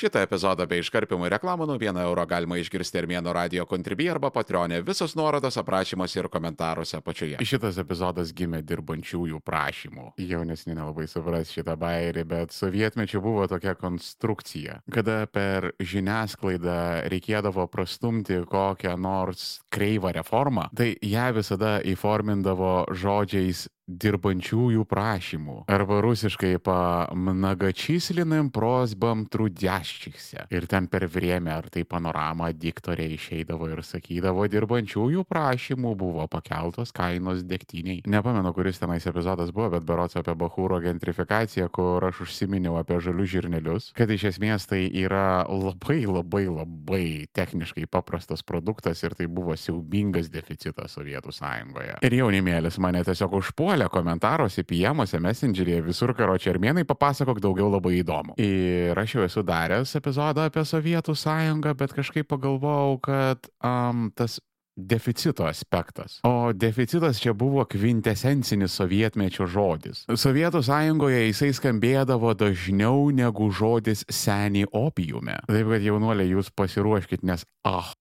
Šitą epizodą bei iškarpimų reklamų nuo 1 euro galima išgirsti Armėno radio kontribį arba patronė. Visos nuorodos aprašymuose ir komentaruose apačioje. Šitas epizodas gimė dirbančiųjų prašymų. Jaunesni nelabai supras šitą bairį, bet sovietmečiu buvo tokia konstrukcija, kada per žiniasklaidą reikėdavo prastumti kokią nors kreivą reformą, tai ją visada įformindavo žodžiais dirbančiųjų prašymų arba rusiškai pa mnogočislinim prosbam trudėščiuose. Ir ten per vrėmę ar tai panoramą diktoriai išeidavo ir sakydavo, dirbančiųjų prašymų buvo pakeltos kainos dėktiniai. Nepamenu, kuris tenais epizodas buvo, bet berots apie Bahūro gentrifikaciją, kur aš užsiminiau apie žalius žirnelius, kad iš esmės tai yra labai labai labai techniškai paprastas produktas ir tai buvo siaubingas deficitas Sovietų sąjungoje. Ir jaunimėlis mane tiesiog užpuolė puolė komentaruose, piemuose, messengeryje, visur karočią armėnai, papasakok daugiau labai įdomu. Ir aš jau esu daręs epizodą apie Sovietų sąjungą, bet kažkaip pagalvojau, kad um, tas deficito aspektas. O deficitas čia buvo kvintesencinis sovietmečio žodis. Sovietų sąjungoje jisai skambėdavo dažniau negu žodis seniai opijume. Taip kad jaunuoliai jūs pasiruoškit, nes ah,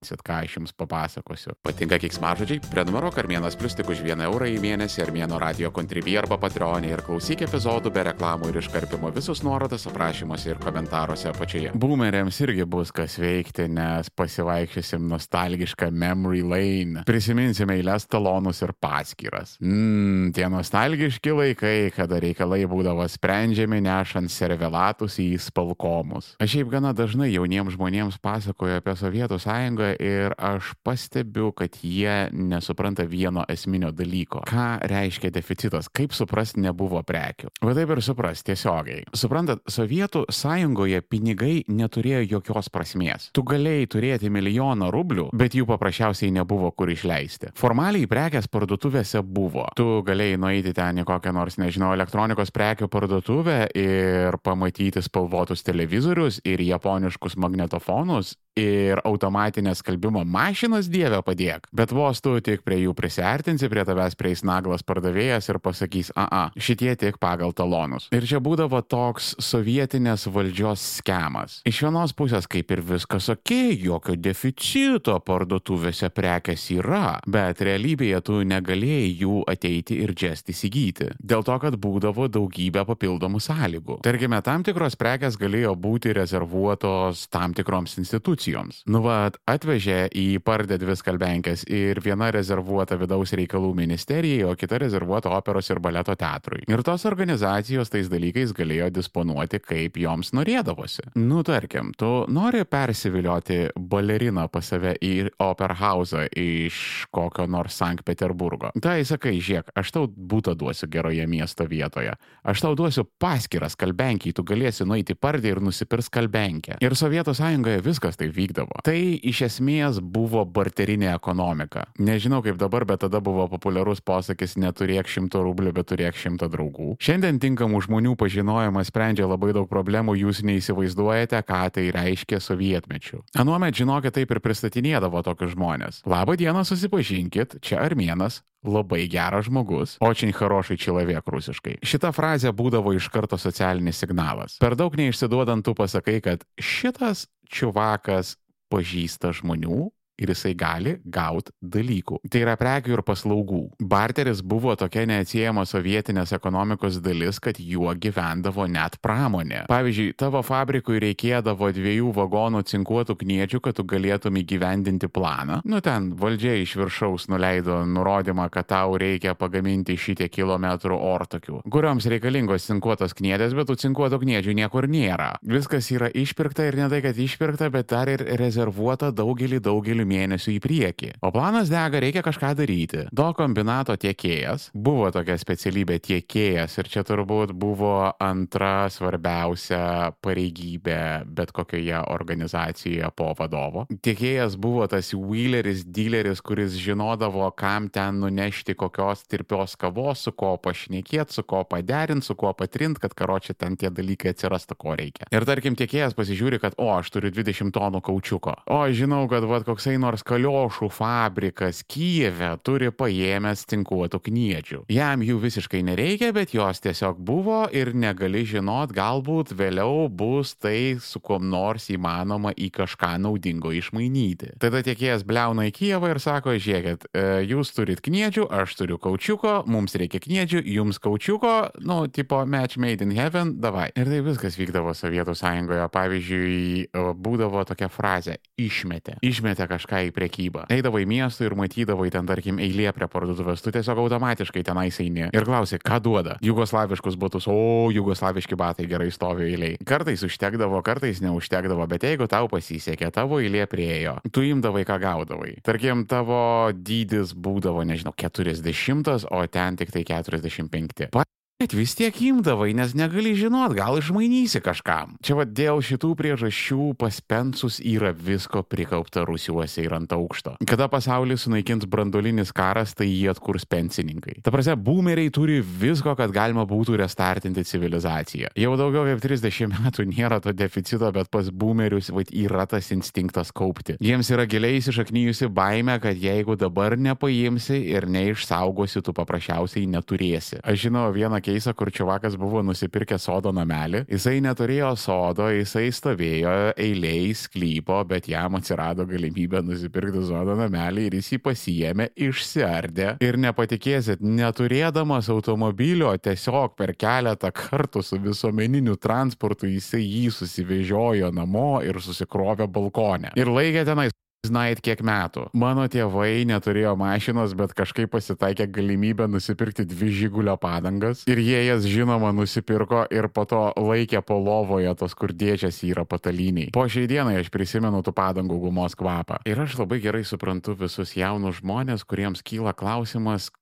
ką aš jums papasakosiu. Patinka kiksmažodžiai? Prenumeruok Armėnas Plus tik už 1 eurą į mėnesį Armėno radio kontribį arba patronį ir klausyk epizodų be reklamų ir iškarpimo visus nuorodas aprašymuose ir komentaruose apačioje. Boomeriams irgi bus kas veikti, nes pasivaikščiosim nostalgišką memory lane. Prisiminsime eilės talonus ir paskiras. Mmm, tie nostalgiški laikai, kada reikalai būdavo sprendžiami nešant servelatus į spalkomus. Aš šiaip gana dažnai jauniems žmonėms pasakoju apie Sovietų sąjungą ir aš pastebiu, kad jie nesupranta vieno esminio dalyko. Ką reiškia deficitas? Kaip suprasti nebuvo prekių? Va taip ir supras tiesiogiai. Suprantat, Sovietų sąjungoje pinigai neturėjo jokios prasmės. Tu galėjai turėti milijoną rublių, bet jų paprasčiausiai nebuvo kur išleisti. Formaliai prekės parduotuvėse buvo. Tu galėjai nueiti ten į kokią nors, nežinau, elektronikos prekių parduotuvę ir pamatyti spalvotus televizorius ir japoniškus magnetofonus ir automatinės skalbimo mašinas dievę padėk. Bet vos tu tik prie jų prisartinsi, prie tavęs prieis naglas pardavėjas ir pasakys, a, a, šitie tik pagal talonus. Ir čia būdavo toks sovietinės valdžios schemas. Iš vienos pusės kaip ir viskas ok, jokio deficito parduotuvėse prekes yra, bet realybėje tu negalėjai jų ateiti ir džest įsigyti. Dėl to, kad būdavo daugybė papildomų sąlygų. Tarkime, tam tikros prekes galėjo būti rezervuotos tam tikroms institucijoms institucijoms. Nu, va, atvežė į pardę dvi skalbenkės ir viena rezervuota vidaus reikalų ministerijai, o kita rezervuota operos ir baleto teatrui. Ir tos organizacijos tais dalykais galėjo disponuoti, kaip joms norėdavosi. Nu, tarkim, tu nori persivilioti baleriną pas save į operhausą iš kokio nors Sankt Peterburgo. Tai sakai, žiūrėk, aš tau būtą duosiu geroje miesto vietoje. Aš tau duosiu paskirą skalbenkiai, tu galėsi nueiti pardį ir nusipirks skalbenkę. Ir Sovietų sąjungoje viskas taip vykdavo. Tai iš esmės buvo barterinė ekonomika. Nežinau kaip dabar, bet tada buvo populiarus posakis neturėk šimto rublių, bet turėk šimtą draugų. Šiandien tinkamų žmonių pažinojimas sprendžia labai daug problemų, jūs neįsivaizduojate, ką tai reiškia sovietmečių. Anuomet, žinokit, taip ir pristatinėdavo tokius žmonės. Labą dieną susipažinkit, čia armėnas, labai geras žmogus, očin harošai čilavėk rusiškai. Šita frazė būdavo iš karto socialinis signalas. Per daug neišsiduodant tu pasakai, kad šitas čiuvakas pažįsta žmonių, ir jisai gali gauti dalykų. Tai yra prekių ir paslaugų. Barteris buvo tokia neatsiejama sovietinės ekonomikos dalis, kad juo gyvendavo net pramonė. Pavyzdžiui, tavo fabrikui reikėdavo dviejų vagonų cinkuotų kniečių, kad tu galėtum įgyvendinti planą. Nu ten valdžia iš viršaus nuleido nurodymą, kad tau reikia pagaminti šitie kilometrų ortokių, kurioms reikalingos cinkuotos kniedės, bet tų cinkuotų kniedžių niekur nėra. Viskas yra išpirkta ir ne tai, kad išpirkta, bet dar ir rezervuota daugelį, daugelį mėnesių į priekį. O planas dega, reikia kažką daryti. Do kombinato tiekėjas buvo tokia specialybė tiekėjas ir čia turbūt buvo antra svarbiausia pareigybė bet kokioje organizacijoje po vadovo. Tiekėjas buvo tas wheeleris, dealeris, kuris žinodavo, kam ten nunešti kokios tirpios kavos, su ko pašnekėti, su ko paderinti, su kuo patrinti, kad karočią ten tie dalykai atsirastų, ko reikia. Ir tarkim, tiekėjas pasižiūri, kad, o, aš turiu 20 tonų kaučiuko. O, žinau, kad vad koksai nors kaliošų fabrikas Kijeve turi paėmęs tinkuotų kniedžių. Jam jų visiškai nereikia, bet jos tiesiog buvo ir negali žinot, galbūt vėliau bus tai su kuom nors įmanoma į kažką naudingo išmainyti. Tada tiekėjas bleuna į Kijevą ir sako, žiūrėkit, e, jūs turit kniedžių, aš turiu kaučiuko, mums reikia kniedžių, jums kaučiuko, nu, tipo match made in heaven, davai. Ir tai viskas vykdavo Sovietų sąjungoje. Pavyzdžiui, būdavo tokia frazė - išmetė. Išmetė kažką į priekybą. Eidavo į miestą ir matydavo ten, tarkim, eilė prie parduotuvės, tu tiesiog automatiškai tenais eini ir klausi, ką duoda. Jugoslaviškus batus, o jugoslaviški batai gerai stovi eiliai. Kartais užtekdavo, kartais neužtekdavo, bet jeigu tau pasisekė, tavo eilė priejo, tu imdavai, ką gaudavai. Tarkim, tavo dydis būdavo, nežinau, 40, o ten tik tai 45. Bet vis tiek imdavai, nes negali žinot, gal išmainysi kažkam. Čia vad dėl šitų priežasčių paspensus yra visko prikaupta rusiuose ir ant aukšto. Kada pasaulį sunaikins brandolinis karas, tai jį atkurs pensininkai. Ta prasme, boomeriai turi visko, kad galima būtų restartinti civilizaciją. Jau daugiau kaip 30 metų nėra to deficito, bet pas boomerius vad yra tas instinktas kaupti. Jiems yra giliai įsišaknyjusi baime, kad jeigu dabar nepaimsi ir neišsaugosi, tu paprasčiausiai neturėsi. Aš žinau vieną keisą, kur čiavakas buvo nusipirkęs sodo namelį. Jisai neturėjo sodo, jisai stovėjo eiliai sklypo, bet jam atsirado galimybė nusipirkti sodo namelį ir jis jį pasijėmė, išsiardė. Ir nepatikėsit, neturėdamas automobilio, tiesiog per keletą kartų su visuomeniniu transportu jisai jį susivežiojo namo ir susikrovė balkonę. Ir laikė tenais Znait kiek metų. Mano tėvai neturėjo mašinos, bet kažkaip pasitaikė galimybę nusipirkti dvi žygulio padangas. Ir jie jas žinoma nusipirko ir po to laikė po lovoje tos, kur dėčias yra pataliniai. Po šiai dienai aš prisimenu tų padangų gumos kvapą. Ir aš labai gerai suprantu visus jaunus žmonės, kuriems kyla klausimas,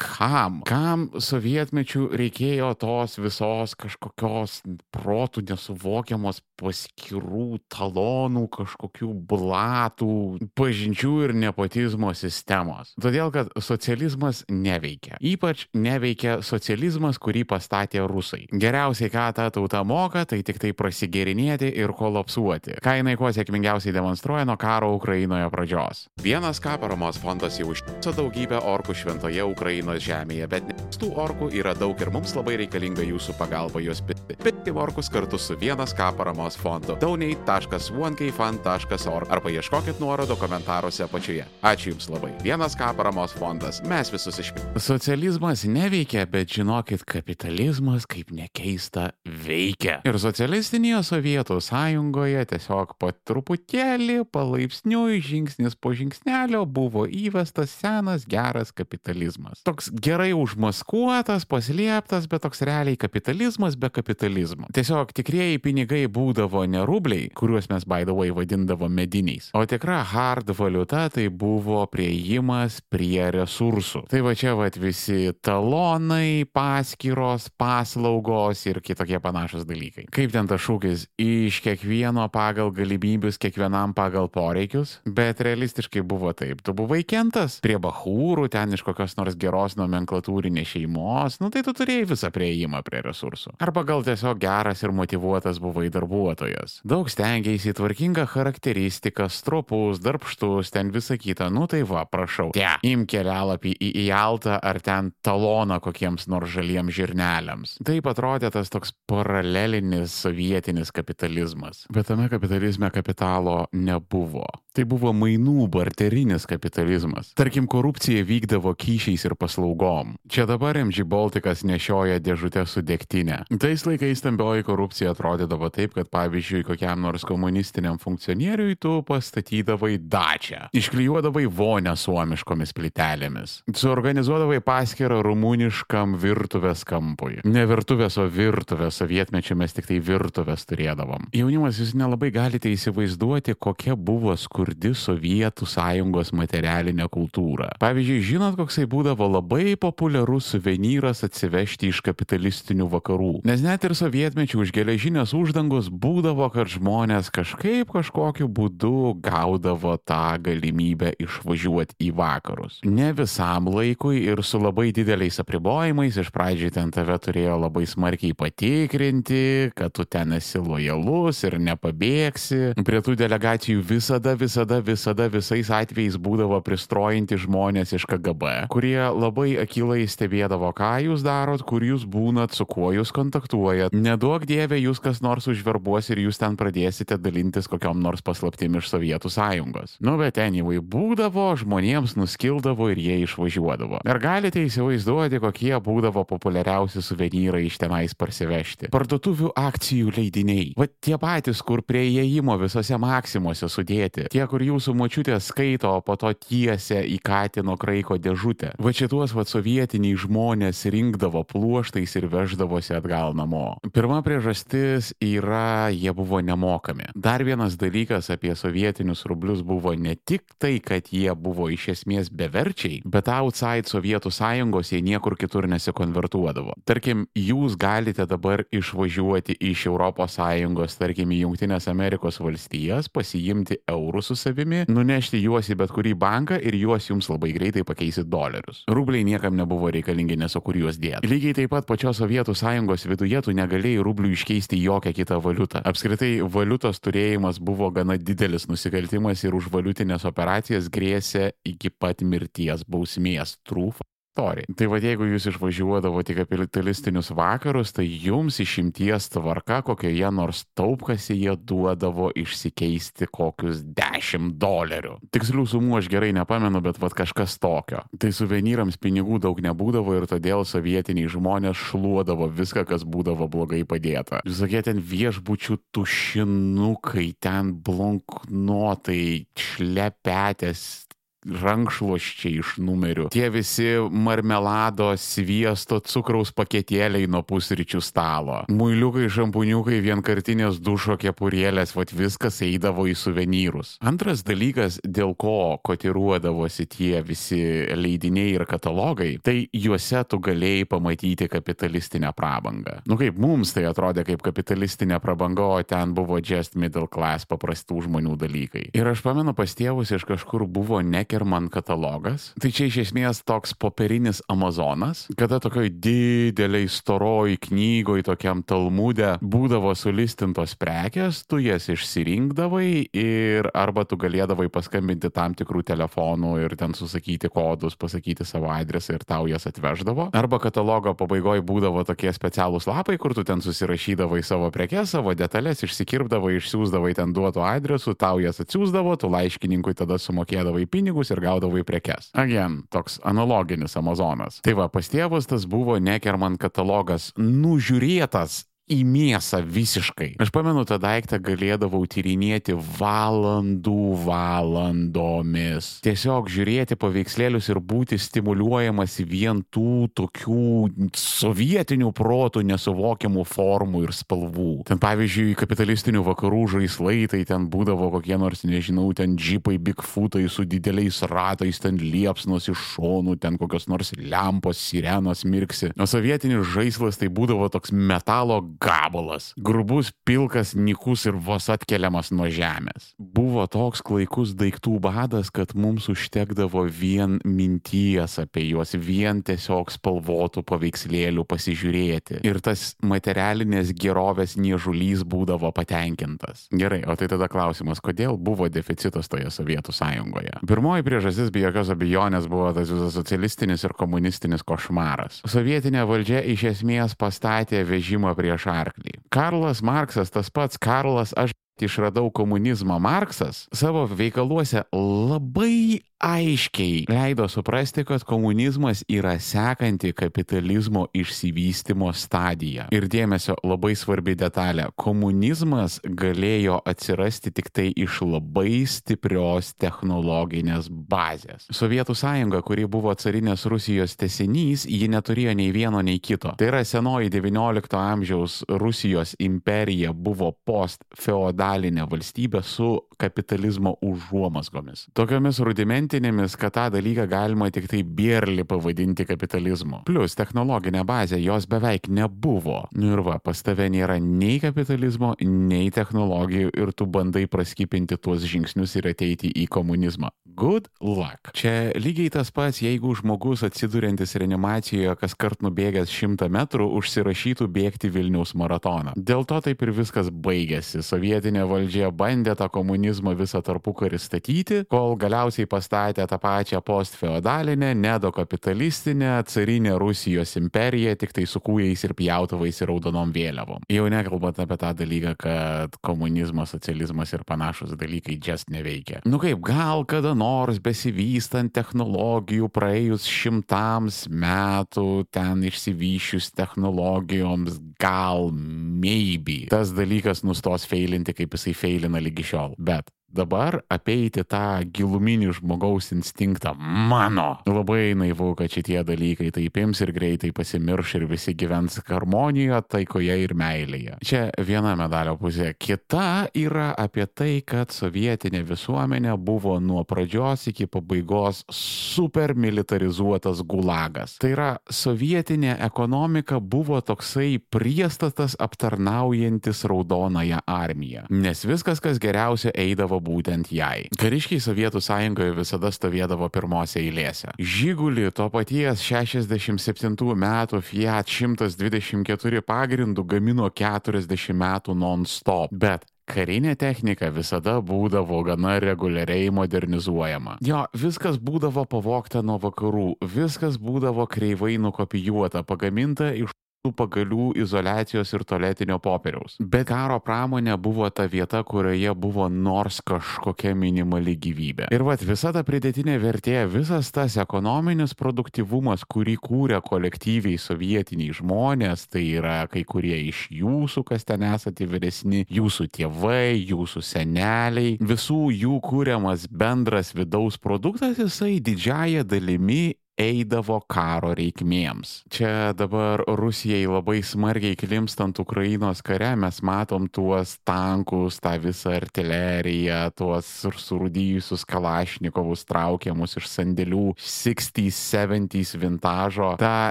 kam? Kam sovietmečių reikėjo tos visos kažkokios protų nesuvokiamos paskirų talonų, kažkokių blatų, pažinčių ir nepotizmo sistemos? Todėl, kad socializmas neveikia. Ypač neveikia socializmas, kurį pastatė rusai. Geriausiai, ką ta tauta moka, tai tik tai prasigerinėti ir kolapsuoti. Ką jinai kuo sėkmingiausiai demonstruoja nuo karo Ukrainoje pradžios. Vienas ką paramos fondas jau užtiso daugybę orkų šventoje Ukrainos žemėje, bet tų orkų yra daug ir mums labai reikalinga jūsų pagalba juos pirkti. Pirkti orkus kartu su vienas ką paramos fondu. donate.onekeifund.org arba ieškokit nuorodo komentaruose apačioje. Ačiū Jums labai. Vienas ką paramos fondas. Mes visus išpirkime. Socializmas neveikia, bet žinokit, kapitalizmas, kaip nekeista, veikia. Ir socialistinėje Sovietų sąjungoje tiesiog po truputėlį, palaipsniui, žingsnis po žingsnelio buvo įvestas senas geras kapitalizmas. Toks gerai užmaskuotas, paslėptas, bet toks realiai kapitalizmas be kapitalizmo. Tiesiog tikrieji pinigai būdavo ne rubliai, kuriuos mes way vadindavom mediniais, o tikra hard valiuta tai buvo prieimas prie resursų. Tai va čia va visi talonai, paskyros, paslaugos ir kitokie panašus dalykai. Kaip ten tas šūkis iš kiekvieno pagal galimybės, kiekvienam pagal poreikius, bet realistiškai buvo taip. Tu buvai kentas prie bahūrų, ten iš kokios nors geros nomenklatūrinės šeimos, nu tai tu turėjai visą prieimą prie resursų. Arba gal tiesiog geras ir motivuotas buvai darbuotojas. Daug stengiaisi tvarkingą charakteristiką, stropus, darbštus, ten visą kitą, nu tai va, prašau. Te, im kelialapį į Jaltą ar ten taloną kokiems nors žaliems žirneliams. Taip atrodė tas toks paralelinis sovietinis kapitalizmas. Bet tame kapitalizme kapitalo nebuvo. Tai buvo mainų barterinis kapitalizmas. Tarkim, korupcija vykdavo kyšiais ir paslaugom. Čia dabar MG Baltikas nešioja dėžutę su degtinė. Tais laikais stambioji korupcija atrodydavo taip, kad pavyzdžiui, kokiam nors komunistiniam funkcionieriui tu pastatydavai dačią, išklijuodavai vonę suomiškomis plytelėmis, suorganizuodavai paskirą rumuniškam virtuvės kampui. Ne virtuvės, o virtuvės, sovietmečiu mes tik tai virtuvės turėdavom. Jaunimas, jūs nelabai galite įsivaizduoti, kokia buvo skurdi Sovietų sąjungos materialinė kultūra. Pavyzdžiui, žinot, koksai būdavo labai populiarus suvenyras atsivežti iš kapitalistinių vakarų. Nes net ir sovietmečių už geležinės uždangos būdavo, kad žmonės kažkaip kažkokiu būdu gaudavo tą galimybę išvažiuoti į vakarus. Ne visam laikui ir su labai dideliais apribojimais, iš pradžiai ten tave turėjo labai smarkiai patikrinti, kad tu ten esi lojalus ir nepabėgsi. Prie tų delegacijų visada, visada, visada visais atvejais būdavo pristrojinti žmonės iš KGB, kurie labai akilai stebėdavo, ką jūs darot, kur jūs būnat, su kuo jūs kontaktuojat. Nedaug dievė jūs kas nors užverbuos ir jūs ten pradėsite dalintis kokiam nors paslaptim iš Sovietų sąjungos. Nu, bet anyway, būdavo, žmonėms nuskildavo ir jie išvažiuodavo. Ir galite įsivaizduoti, kokie būdavo populiariausi suvenyrai iš tenais parsivežti. Parduotuvių akcijų leidiniai. Va tie patys, kur prie įėjimo visose maksimuose sudėti. Tie, kur jūsų močiutė skaito, o po to tiesia į Katino kraiko dėžutę. Va šitos va sovietiniai žmonės rinkdavo pluoštais ir veždavosi atgal namo. Pirma priežastis yra, jie buvo nemokami. Dar vienas dalykas apie sovietinius rublius buvo ne tik tai, kad jie buvo iš esmės beverčiai, bet outside Sovietų sąjungos jie niekur kitur nesikonvertuodavo. Tarkim, jūs galite dabar išvažiuoti iš Europos sąjungos, tarkim, į Junktinės Amerikos valstijas, pasiimti eurų su savimi, nunešti juos į bet kurį banką ir juos jums labai greitai pakeisit dolerius. Rubliai niekam nebuvo reikalingi, nes o kur juos dėti. Lygiai taip pat pačios Sovietų sąjungos viduje tu negalėjai rublių iškeisti į jokią kitą valiutą. Apskritai, valiutos turėjimas buvo gana didelis nusikaltimas ir už valiutinės operacijas grėsė iki pat mirties bausmės trūfa istorija. Tai va jeigu jūs išvažiuodavote į kapitalistinius vakarus, tai jums išimties tvarka kokioje nors taupkasyje duodavo išsikeisti kokius 10 dolerių. Tikslių sumų aš gerai nepamenu, bet va kažkas tokio. Tai suvenyrams pinigų daug nebūdavo ir todėl sovietiniai žmonės šluodavo viską, kas būdavo blogai padėta. Visokie ten viešbučių tušinukai, ten blonknotai, šlepetės, rankšluoščiai iš numerių. Tie visi marmelado, sviesto, cukraus paketėliai nuo pusryčių stalo. Muiliukai, šampuniukai, vienkartinės dušo kepurėlės, vad viskas eidavo į suvenyrus. Antras dalykas, dėl ko kotiruodavosi tie visi leidiniai ir katalogai, tai juose tu galėjai pamatyti kapitalistinę prabangą. Nu kaip mums tai atrodė kaip kapitalistinė prabanga, o ten buvo just middle class paprastų žmonių dalykai. Ir aš pamenu, pas tėvus iš kažkur buvo ne Ackerman katalogas. Tai čia iš esmės toks popierinis Amazonas, kada tokioj dideliai storoj knygoj, tokiam talmudė būdavo sulistintos prekes, tu jas išsirinkdavai ir arba tu galėdavai paskambinti tam tikrų telefonų ir ten susakyti kodus, pasakyti savo adresą ir tau jas atveždavo. Arba katalogo pabaigoje būdavo tokie specialūs lapai, kur tu ten susirašydavai savo prekes, savo detalės, išsikirpdavai, išsiųsdavai ten duotų adresų, tau jas atsiųsdavo, tu laiškininkui tada sumokėdavai pinigus pinigus ir gaudavai prekes. Again, toks analoginis Amazonas. Tai va, pas tėvus tas buvo Nekerman katalogas nužiūrėtas į mėsą visiškai. Aš pamenu, tą daiktą galėdavau tyrinėti valandų valandomis. Tiesiog žiūrėti paveikslėlius ir būti stimuliuojamas vien tų tokių sovietinių protų nesuvokiamų formų ir spalvų. Ten pavyzdžiui, kapitalistinių vakarų žaislai, tai ten būdavo kokie nors, nežinau, ten džipai, bigfootai su dideliais ratais, ten liepsnos iš šonų, ten kokios nors lempos, sirenos mirksi. O sovietinis žaislas tai būdavo toks metalo gabalas. Grubus, pilkas, nikus ir vos atkeliamas nuo žemės. Buvo toks klaikus daiktų badas, kad mums užtekdavo vien minties apie juos, vien tiesiog spalvotų paveikslėlių pasižiūrėti. Ir tas materialinės gerovės niežulys būdavo patenkintas. Gerai, o tai tada klausimas, kodėl buvo deficitas toje Sovietų sąjungoje? Pirmoji priežastis be jokios abejonės buvo tas visas socialistinis ir komunistinis košmaras. Sovietinė valdžia iš esmės pastatė vežimą prieš arklį. Karlas Marksas, tas pats Karlas, aš išradau komunizmą Marksas, savo veikaluose labai aiškiai leido suprasti, kad komunizmas yra sekanti kapitalizmo išsivystimo stadija. Ir dėmesio labai svarbi detalė - komunizmas galėjo atsirasti tik tai iš labai stiprios technologinės bazės. Sovietų sąjunga, kuri buvo carinės Rusijos tesinys, ji neturėjo nei vieno, nei kito. Tai yra senoji XIX amžiaus Rusijos imperija buvo post-feodalinė valstybė su kapitalizmo užuomasgomis. Tokiamis rudimentinėmis mintinėmis, kad tą dalyką galima tik tai bierli pavadinti kapitalizmu. Plus technologinė bazė jos beveik nebuvo. Nu ir va, pas tave nėra nei kapitalizmo, nei technologijų ir tu bandai praskipinti tuos žingsnius ir ateiti į komunizmą. Good luck. Čia lygiai tas pats, jeigu žmogus atsiduriantis reanimacijoje kas kart nubėgęs šimtą metrų užsirašytų bėgti Vilniaus maratoną. Dėl to taip ir viskas baigėsi. Sovietinė valdžia bandė tą komunizmą visą tarpukarį statyti, kol galiausiai pastatė tą pačią postfeodalinę, nedokapitalistinę, carinę Rusijos imperiją, tik tai su kūjais ir pjautuvais ir raudonom vėliavom. Jau nekalbant apie tą dalyką, kad komunizmas, socializmas ir panašus dalykai just neveikia. Nu kaip, gal kada nors besivystant technologijų praėjus šimtams metų, ten išsivyšius technologijoms, gal maybe tas dalykas nustos feilinti, kaip jisai feilina lygi šiol. Bet dabar apeiti tą giluminį žmogaus instinktą mano. Labai naivu, kad šitie dalykai taip ims ir greitai pasimirš ir visi gyvens harmonijoje, taikoje ir meilėje. Čia viena medalio pusė. Kita yra apie tai, kad sovietinė visuomenė buvo nuo pradžios iki pabaigos super militarizuotas gulagas. Tai yra, sovietinė ekonomika buvo toksai priestatas aptarnaujantis raudonąją armiją. Nes viskas, kas geriausia, eidavo būtent jai. Kariškiai Sovietų sąjungoje visada stovėdavo pirmose eilėse. Žygulį to paties 67 metų Fiat 124 pagrindų gamino 40 metų non-stop, bet karinė technika visada būdavo gana reguliariai modernizuojama. Jo, viskas būdavo pavokta nuo vakarų, viskas būdavo kreivai nukopijuota, pagaminta iš tų pagalių izolacijos ir tualetinio popieriaus. Bet karo pramonė buvo ta vieta, kurioje buvo nors kažkokia minimali gyvybė. Ir vad visa ta pridėtinė vertė, visas tas ekonominis produktivumas, kurį kūrė kolektyviai sovietiniai žmonės, tai yra kai kurie iš jūsų, kas ten esate vyresni, jūsų tėvai, jūsų seneliai, visų jų kūriamas bendras vidaus produktas, jisai didžiaja dalimi eidavo karo reikmėms. Čia dabar Rusijai labai smarkiai klimstant Ukrainos kare mes matom tuos tankus, tą visą artileriją, tuos surūdyjusius kalašnikovus traukiamus iš sandėlių 60s, 70s vintažo. Ta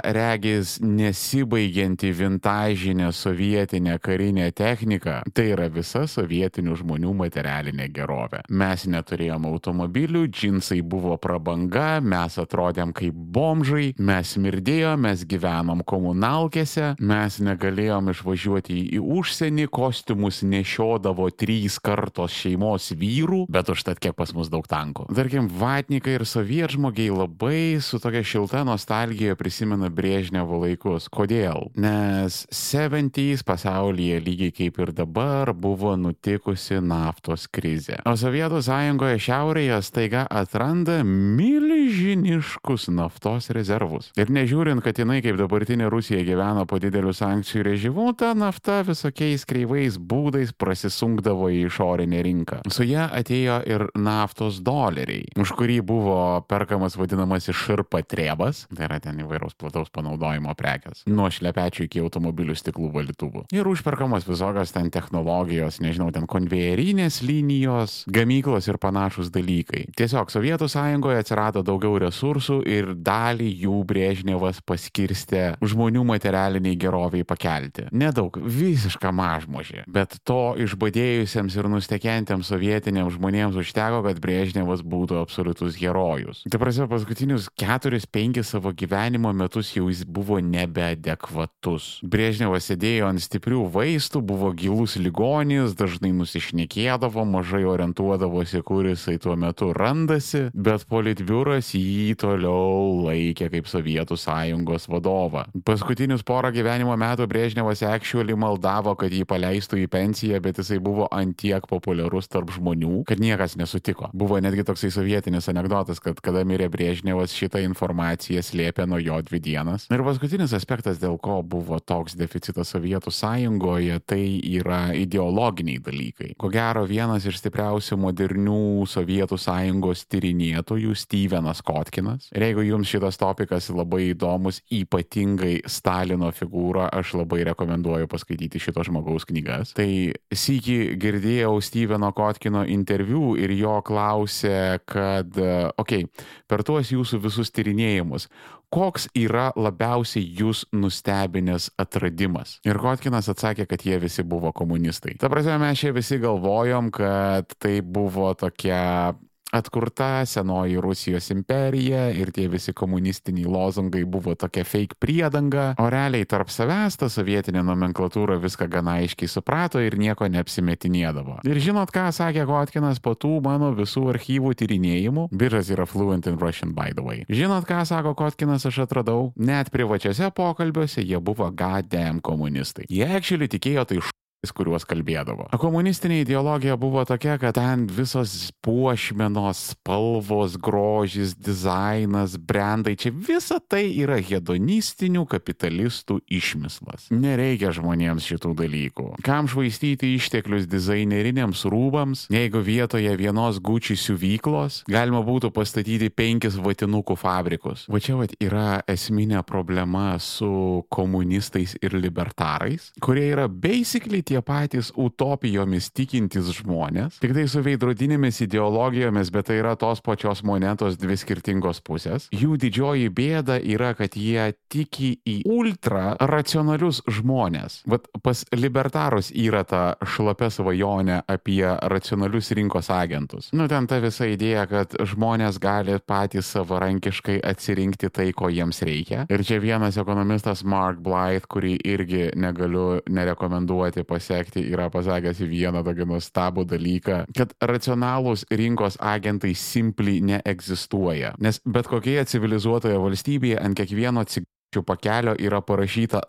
regis nesibaigianti vintažinė sovietinė karinė technika, tai yra visa sovietinių žmonių materialinė gerovė. Mes neturėjom automobilių, džinsai buvo prabanga, mes atrodėm kaip bomžai, mes smirdėjom, mes gyvenom komunalkėse, mes negalėjom išvažiuoti į užsienį, kostiumus nešiodavo trys kartos šeimos vyrų, bet užtat kiek pas mus daug tankų. Tarkim, vatnikai ir sovietžmogiai labai su tokia šilta nostalgija prisimena Brėžnevo laikus. Kodėl? Nes 70s pasaulyje lygiai kaip ir dabar buvo nutikusi naftos krizė. O Sovietų sąjungoje šiaurėje staiga atranda milžiniškus naftos rezervus. Ir nežiūrint, kad jinai kaip dabartinė Rusija gyvena po didelių sankcijų režimu, ta nafta visokiais kreivais būdais prasisunkdavo į išorinę rinką. Su ją atėjo ir naftos doleriai, už kurį buvo perkamas vadinamasis širpa trebas, tai yra ten įvairiaus plataus panaudojimo prekes, nuo šlepečių iki automobilių stiklų valytuvų. Ir užperkamas visokios ten technologijos, nežinau, ten konvejerinės linijos, gamyklos ir panašus dalykai. Tiesiog Sovietų sąjungoje atsirado daugiau resursų ir dalį jų Brėžnevas paskirstė žmonių materialiniai geroviai pakelti. Nedaug, visišką mažmožį. Bet to išbadėjusiems ir nustekentiems sovietiniams žmonėms užteko, kad Brėžnevas būtų absoliutus herojus. Tai prasme, paskutinius 4-5 savo gyvenimo metus jau jis buvo nebeadekvatus. Brėžnevas sėdėjo ant stiprių vaistų, buvo gilus ligonis, dažnai nusišnekėdavo, mažai orientuodavosi, kur jisai tuo metu randasi, bet politbiuras jį toliau laikė kaip Sovietų sąjungos vadovą. Paskutinius porą gyvenimo metų Brėžnevas actually maldavo, kad jį paleistų į pensiją, bet jisai buvo antiek populiarus tarp žmonių, kad niekas nesutiko. Buvo netgi toksai sovietinis anegdotas, kad kada mirė Brėžnevas, šitą informaciją slėpė nuo jo dvi dienas. Ir paskutinis aspektas, dėl ko buvo toks deficitas Sovietų sąjungoje, tai yra ideologiniai dalykai. Ko gero, vienas iš stipriausių modernių Sovietų sąjungos tyrinėtojų, Stevenas Kotkinas. Ir jeigu jums šitas topikas labai įdomus, ypatingai Stalino figūra, aš labai rekomenduoju paskaityti šito žmogaus knygas. Tai sėki girdėjau Steveno Kotkino interviu ir jo klausė, kad, okei, okay, per tuos jūsų visus tyrinėjimus, koks yra labiausiai jūs nustebinęs atradimas? Ir Kotkinas atsakė, kad jie visi buvo komunistai. Ta prasme, mes čia visi galvojom, kad tai buvo tokia atkurta senoji Rusijos imperija ir tie visi komunistiniai lozungai buvo tokia fake priedanga, o realiai tarp savęs ta sovietinė nomenklatūra viską gana aiškiai suprato ir nieko neapsimetinėdavo. Ir žinot, ką sakė Kotkinas po tų mano visų archyvų tyrinėjimų? Biržas yra fluent in Russian, by the way. Žinot, ką sako Kotkinas, aš atradau? Net privačiose pokalbiuose jie buvo goddamn komunistai. Jie actually tikėjo tai kuriuos kalbėdavo. Komunistinė ideologija buvo tokia, kad ten visos puošmenos, spalvos, grožis, dizainas, brandai, čia visa tai yra hedonistinių kapitalistų išmislas. Nereikia žmonėms šitų dalykų. Kam švaistyti išteklius dizaineriniams rūbams, jeigu vietoje vienos gučių siuvyklos galima būtų pastatyti penkis vatinukų fabrikus. Va čia vat yra esminė problema su komunistais ir libertarais, kurie yra basically tie patys utopijomis tikintys žmonės, tik tai su veidrodinėmis ideologijomis, bet tai yra tos pačios monetos dvi skirtingos pusės. Jų didžioji bėda yra, kad jie tiki į ultra racionalius žmonės. Vat pas libertarus yra ta šlapia svajonė apie racionalius rinkos agentus. Nu, ten ta visa idėja, kad žmonės gali patys savarankiškai atsirinkti tai, ko jiems reikia. Ir čia vienas ekonomistas Mark Blythe, kurį irgi negaliu nerekomenduoti pas pasiekti, yra pasakęs vieną tokį nuostabų dalyką, kad racionalūs rinkos agentai simply neegzistuoja. Nes bet kokioje civilizuotoje valstybėje ant kiekvieno cigarečių pakelio yra parašyta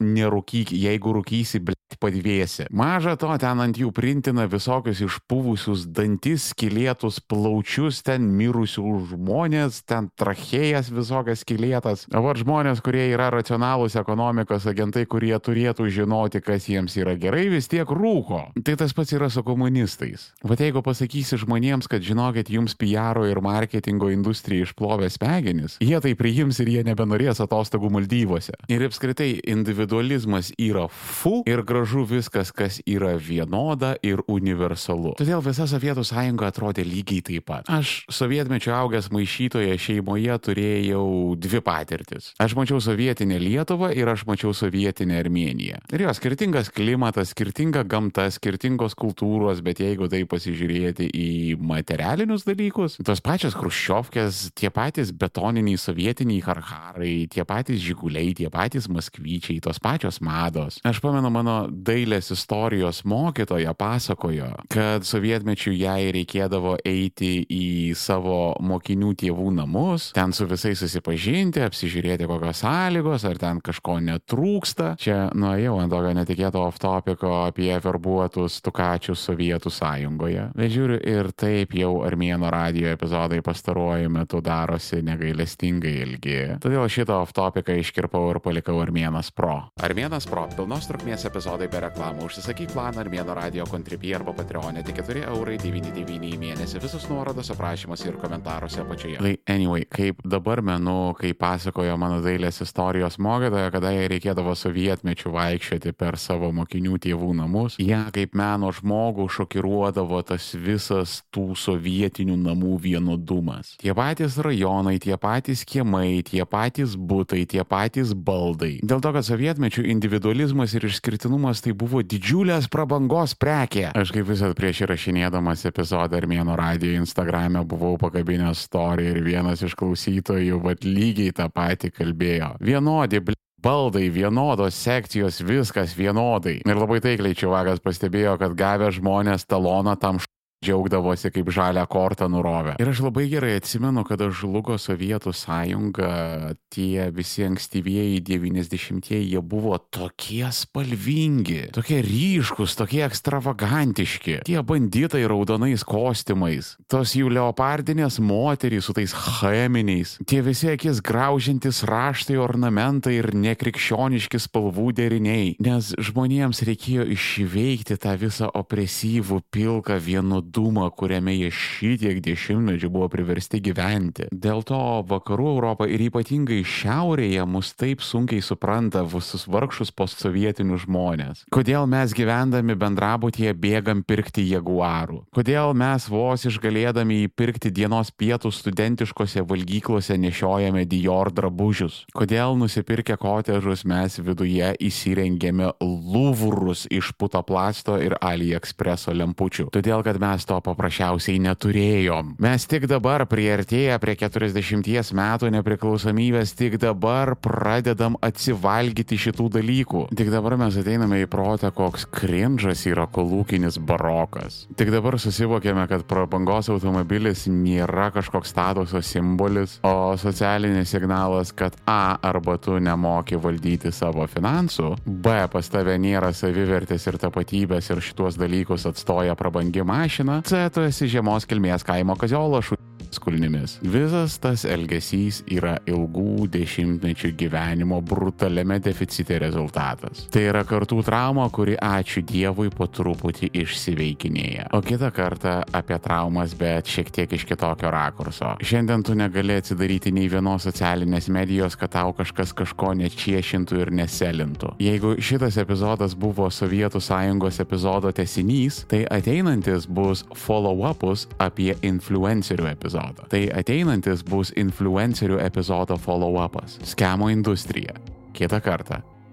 nerūkyk, jeigu rūkysi, blėt, padvėsi. Maža to, ten ant jų printina visokius išpuvusius dantis, skilėtus plaučius, ten mirusių žmonės, ten trachėjas visokias skilėtas. Var žmonės, kurie yra racionalūs ekonomikos agentai, kurie turėtų žinoti, kas jiems yra gerai, vis tiek rūko. Tai tas pats yra su komunistais. Vat jeigu pasakysi žmonėms, kad žinokit, jums PR ir marketingo industrija išplovė smegenis, jie tai priims ir jie nebenorės atostogų Maldyvose. Ir apskritai, individualizmas yra fu ir gražu viskas, kas yra vienoda ir universalu. Todėl visa Sovietų sąjunga atrodė lygiai taip pat. Aš sovietmečio augęs maišytoje šeimoje turėjau dvi patirtis. Aš mačiau sovietinę Lietuvą ir aš mačiau sovietinę Armėniją. Ir jo, skirtingas klimatas, skirtinga gamta, skirtingos kultūros, bet jeigu tai pasižiūrėti į materialinius dalykus, tos pačios Hruščiovkės, tie patys betoniniai sovietiniai harharai, tie patys žiguliai, tie patys maskvyčiai, tos pačios mados. Aš pamenu, mano dailės istorijos mokytoja pasakojo, kad sovietmečių jai reikėdavo eiti į savo mokinių tėvų namus, ten su visais susipažinti, apsižiūrėti kokios sąlygos, ar ten kažko netrūksta. Čia nuėjau ant tokio netikėto off-topiko apie verbuotus tukačius Sovietų sąjungoje. Bet žiūriu ir taip jau Armėno radio epizodai pastaruoju metu darosi negailestingai ilgi. Todėl šitą off-topiką iškirpau ir palikau Armėnas Pro. Armėnas Pro, pilnos trukmės epizodai be reklamų. Užsisakyk planą Armėno radio kontribį arba Patreonė tik 4 eurai 99 į mėnesį. Visus nuorodos aprašymuose ir komentaruose apačioje. Tai anyway, kaip dabar menu, kai pasakojo mano dailės istorijos mokytoja, kada jai reikėdavo sovietmečių vaikščioti per savo mokinių tėvų namus, ją kaip meno žmogų šokiruodavo tas visas tų sovietinių namų vienodumas. Tie patys rajonai, tie patys kiemai, tie patys būtai, tie patys baldai. Dėl to, kad sovietmečių individualizmas ir išskirtinumas tai buvo didžiulės prabangos prekė. Aš kaip visat prieš įrašinėdamas epizodą Armėno radijo Instagram'e buvau pakabinęs story ir vienas iš klausytojų vat lygiai tą patį kalbėjo. Vienodi, bl baldai vienodos sekcijos, viskas vienodai. Ir labai taikliai čiavakas pastebėjo, kad gavę žmonės taloną tam džiaugdavosi kaip žalią kortą nurovę. Ir aš labai gerai atsimenu, kada žlugo Sovietų sąjunga, tie visi ankstyvieji 90-ieji, jie buvo tokie spalvingi, tokie ryškus, tokie ekstravagantiški. Tie banditai raudonais kostiumais, tos jų leopardinės moterys su tais cheminiais, tie visi akis graužintis raštai, ornamentai ir nekrikščioniški spalvų deriniai. Nes žmonėms reikėjo išveikti tą visą opresyvų pilką vienu godumą, kuriame jie šitiek dešimtmečių buvo priversti gyventi. Dėl to vakarų Europą ir ypatingai šiaurėje mus taip sunkiai supranta visus vargšus postsovietinius žmonės. Kodėl mes gyvendami bendrabutyje bėgam pirkti jaguarų? Kodėl mes vos išgalėdami įpirkti dienos pietų studentiškose valgyklose nešiojame Dior drabužius? Kodėl nusipirkę kotežus mes viduje įsirengėme lūvrus iš putoplasto ir AliExpreso lempučių? Todėl, kad mes to paprasčiausiai neturėjom. Mes tik dabar prieartėję prie 40 metų nepriklausomybės, tik dabar pradedam atsivalgyti šitų dalykų. Tik dabar mes ateiname į protą, koks krinžas yra kolūkinis barokas. Tik dabar susivokėme, kad prabangos automobilis nėra kažkoks statuso simbolis, o socialinis signalas, kad A arba tu nemoki valdyti savo finansų, B pas tave nėra savivertės ir tapatybės ir šituos dalykus atstoja prabangi mašina, C tu esi žemos kilmės kaimo kaziolašų skulnimis. Visas tas elgesys yra ilgų dešimtmečių gyvenimo brutaliame deficite rezultatas. Tai yra kartų trauma, kuri ačiū Dievui po truputį išsiveikinėja. O kitą kartą apie traumas, bet šiek tiek iš kitokio rakurso. Šiandien tu negali atsidaryti nei vienos socialinės medijos, kad tau kažkas kažko nečiešintų ir neselintų. Jeigu šitas epizodas buvo Sovietų sąjungos epizodo tesinys, tai ateinantis bus follow-upus apie influencerių epizodą epizodą. Tai ateinantis bus influencerių epizodo follow-upas - skemo industrija. Kita kartą